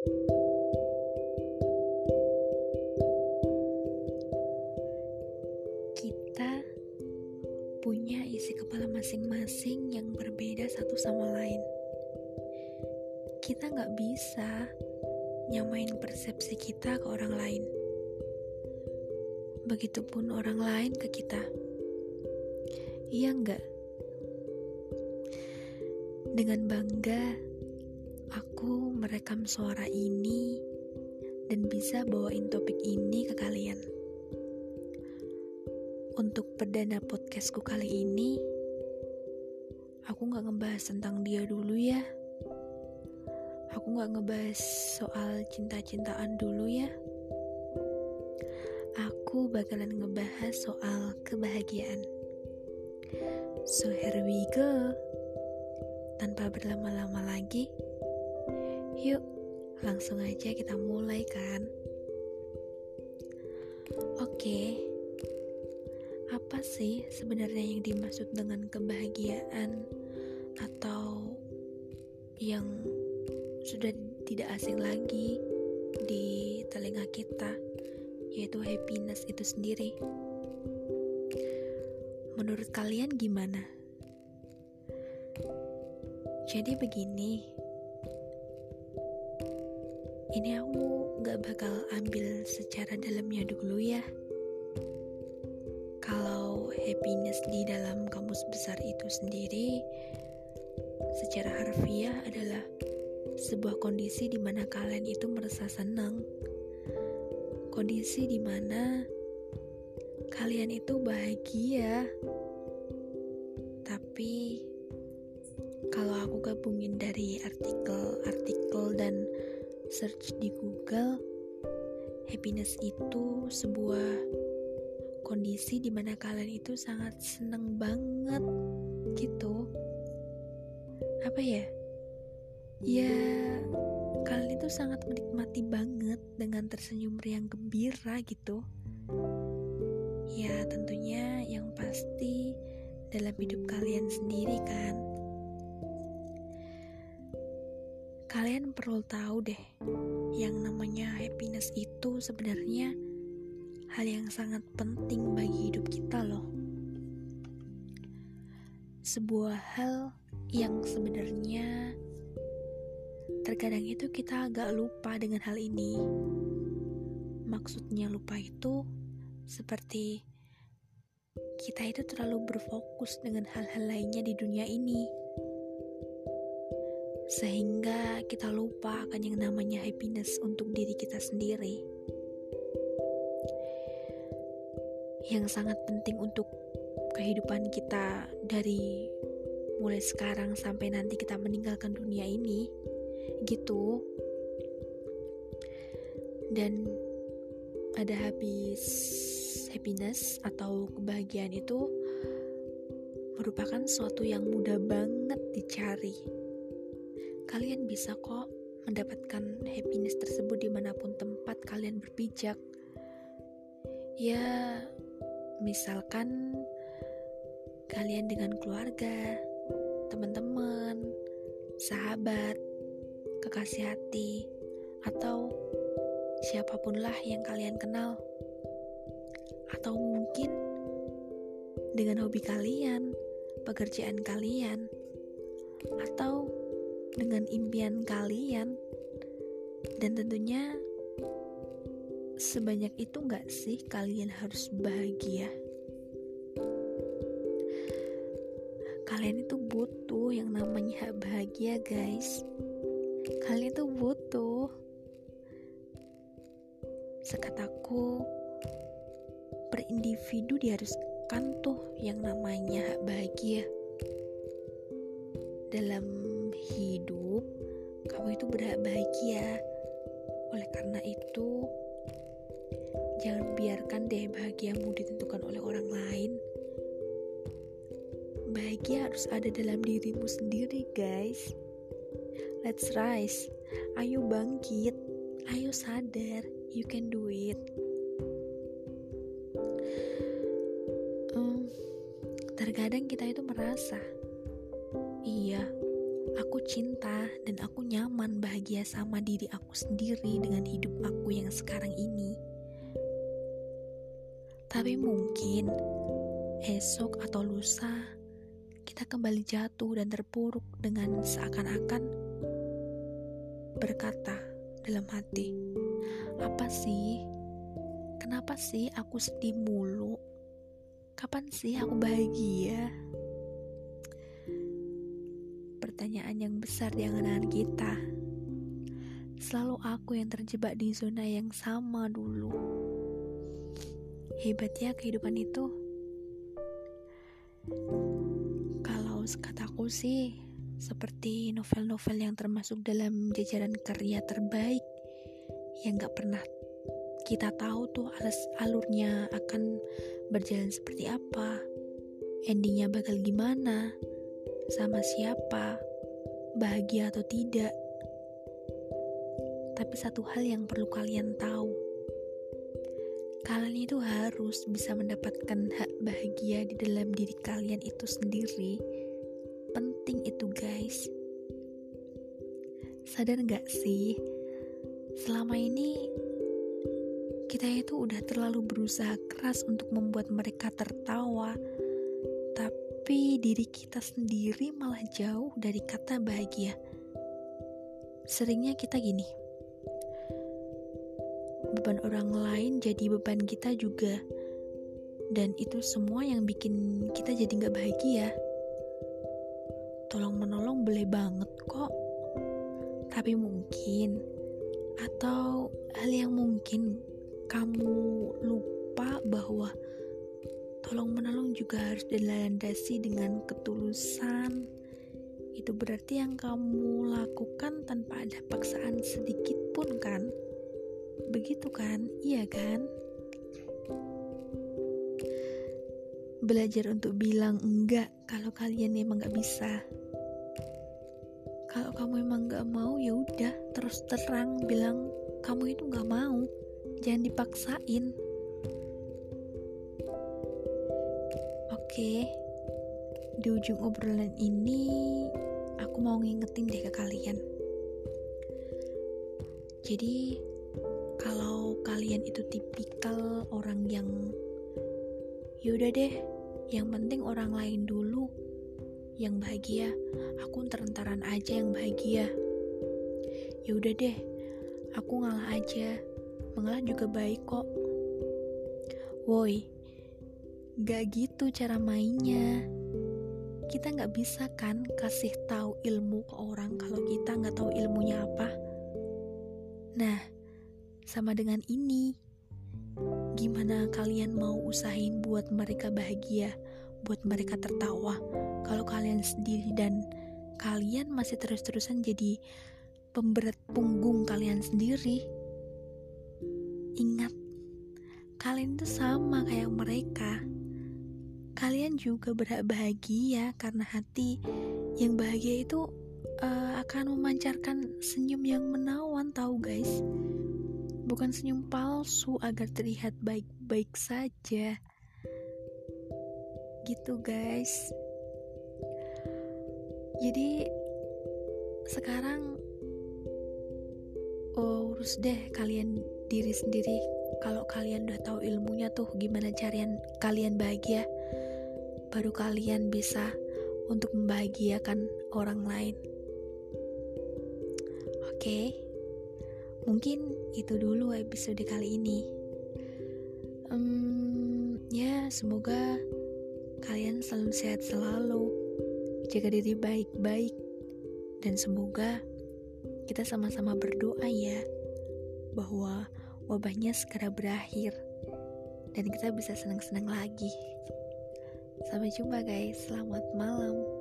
Kita punya isi kepala masing-masing yang berbeda satu sama lain. Kita nggak bisa nyamain persepsi kita ke orang lain. Begitupun orang lain ke kita. Iya nggak? Dengan bangga, aku merekam suara ini dan bisa bawain topik ini ke kalian. Untuk perdana podcastku kali ini, aku gak ngebahas tentang dia dulu ya. Aku gak ngebahas soal cinta-cintaan dulu ya. Aku bakalan ngebahas soal kebahagiaan. So here we go. Tanpa berlama-lama lagi, yuk langsung aja kita mulai kan. Oke. Apa sih sebenarnya yang dimaksud dengan kebahagiaan atau yang sudah tidak asing lagi di telinga kita yaitu happiness itu sendiri menurut kalian gimana? jadi begini ini aku gak bakal ambil secara dalamnya dulu ya happiness di dalam kamus besar itu sendiri secara harfiah adalah sebuah kondisi di mana kalian itu merasa senang. Kondisi di mana kalian itu bahagia. Tapi kalau aku gabungin dari artikel-artikel dan search di Google, happiness itu sebuah kondisi di mana kalian itu sangat seneng banget gitu. Apa ya? Ya kalian itu sangat menikmati banget dengan tersenyum riang gembira gitu. Ya tentunya yang pasti dalam hidup kalian sendiri kan kalian perlu tahu deh yang namanya happiness itu sebenarnya hal yang sangat penting bagi hidup kita loh. Sebuah hal yang sebenarnya terkadang itu kita agak lupa dengan hal ini. Maksudnya lupa itu seperti kita itu terlalu berfokus dengan hal-hal lainnya di dunia ini. Sehingga kita lupa akan yang namanya happiness untuk diri kita sendiri. yang sangat penting untuk kehidupan kita dari mulai sekarang sampai nanti kita meninggalkan dunia ini gitu dan ada habis happiness atau kebahagiaan itu merupakan suatu yang mudah banget dicari bisa kok mendapatkan happiness tersebut di mana pun tempat kalian berpijak. Ya misalkan kalian dengan keluarga, teman-teman, sahabat, kekasih hati, atau siapa pun lah yang kalian kenal, atau mungkin dengan hobi kalian, pekerjaan kalian, atau dengan impian kalian, dan tentunya sebanyak itu nggak sih kalian harus bahagia? Kalian itu butuh yang namanya bahagia, guys. Kalian itu butuh. Sekataku, per individu diharuskan tuh yang namanya bahagia. Dalam hidup, kamu itu berhak bahagia. Oleh karena itu, Jangan biarkan deh bahagiamu ditentukan oleh orang lain. Bahagia harus ada dalam dirimu sendiri, guys. Let's rise. Ayo bangkit. Ayo sadar. You can do it. Terkadang kita itu merasa, iya, aku cinta dan aku nyaman bahagia sama diri aku sendiri dengan hidup aku yang sekarang ini. Tapi mungkin esok atau lusa kita kembali jatuh dan terpuruk dengan seakan-akan berkata dalam hati, "Apa sih? Kenapa sih aku sedih mulu? Kapan sih aku bahagia?" Pertanyaan yang besar di angan-angan kita. Selalu aku yang terjebak di zona yang sama dulu Hebatnya kehidupan itu. Kalau kataku sih, seperti novel-novel yang termasuk dalam jajaran karya terbaik yang gak pernah kita tahu tuh alas alurnya akan berjalan seperti apa, endingnya bakal gimana, sama siapa, bahagia atau tidak. Tapi satu hal yang perlu kalian tahu, kalian itu harus bisa mendapatkan hak bahagia di dalam diri kalian itu sendiri. Penting itu, guys. Sadar gak sih, selama ini kita itu udah terlalu berusaha keras untuk membuat mereka tertawa, tapi diri kita sendiri malah jauh dari kata bahagia. Seringnya kita gini, beban orang lain jadi beban kita juga. Dan itu semua yang bikin kita jadi nggak bahagia. Tolong menolong boleh banget kok. Tapi mungkin atau hal yang mungkin kamu lupa bahwa tolong menolong juga harus dilandasi dengan ketulusan itu berarti yang kamu lakukan tanpa ada paksaan sedikit pun kan Begitu kan? Iya kan? Belajar untuk bilang enggak kalau kalian emang gak bisa. Kalau kamu emang gak mau ya udah terus terang bilang kamu itu gak mau. Jangan dipaksain. Oke, di ujung obrolan ini aku mau ngingetin deh ke kalian. Jadi, kalau kalian itu tipikal orang yang yaudah deh yang penting orang lain dulu yang bahagia aku terentaran aja yang bahagia. Yaudah deh aku ngalah aja mengalah juga baik kok. Woi gak gitu cara mainnya kita nggak bisa kan kasih tahu ilmu ke orang kalau kita nggak tahu ilmunya apa nah sama dengan ini. Gimana kalian mau usahain buat mereka bahagia, buat mereka tertawa, kalau kalian sendiri dan kalian masih terus-terusan jadi pemberat punggung kalian sendiri? Ingat, kalian itu sama kayak mereka. Kalian juga berhak bahagia karena hati yang bahagia itu uh, akan memancarkan senyum yang menawan, tahu guys bukan senyum palsu agar terlihat baik-baik saja. Gitu, guys. Jadi sekarang oh, urus deh kalian diri sendiri. Kalau kalian udah tahu ilmunya tuh gimana carian kalian bahagia, baru kalian bisa untuk membahagiakan orang lain. Oke. Mungkin itu dulu episode kali ini. Um, ya, semoga kalian selalu sehat selalu, jaga diri baik-baik, dan semoga kita sama-sama berdoa ya bahwa wabahnya segera berakhir dan kita bisa senang-senang lagi. Sampai jumpa guys, selamat malam.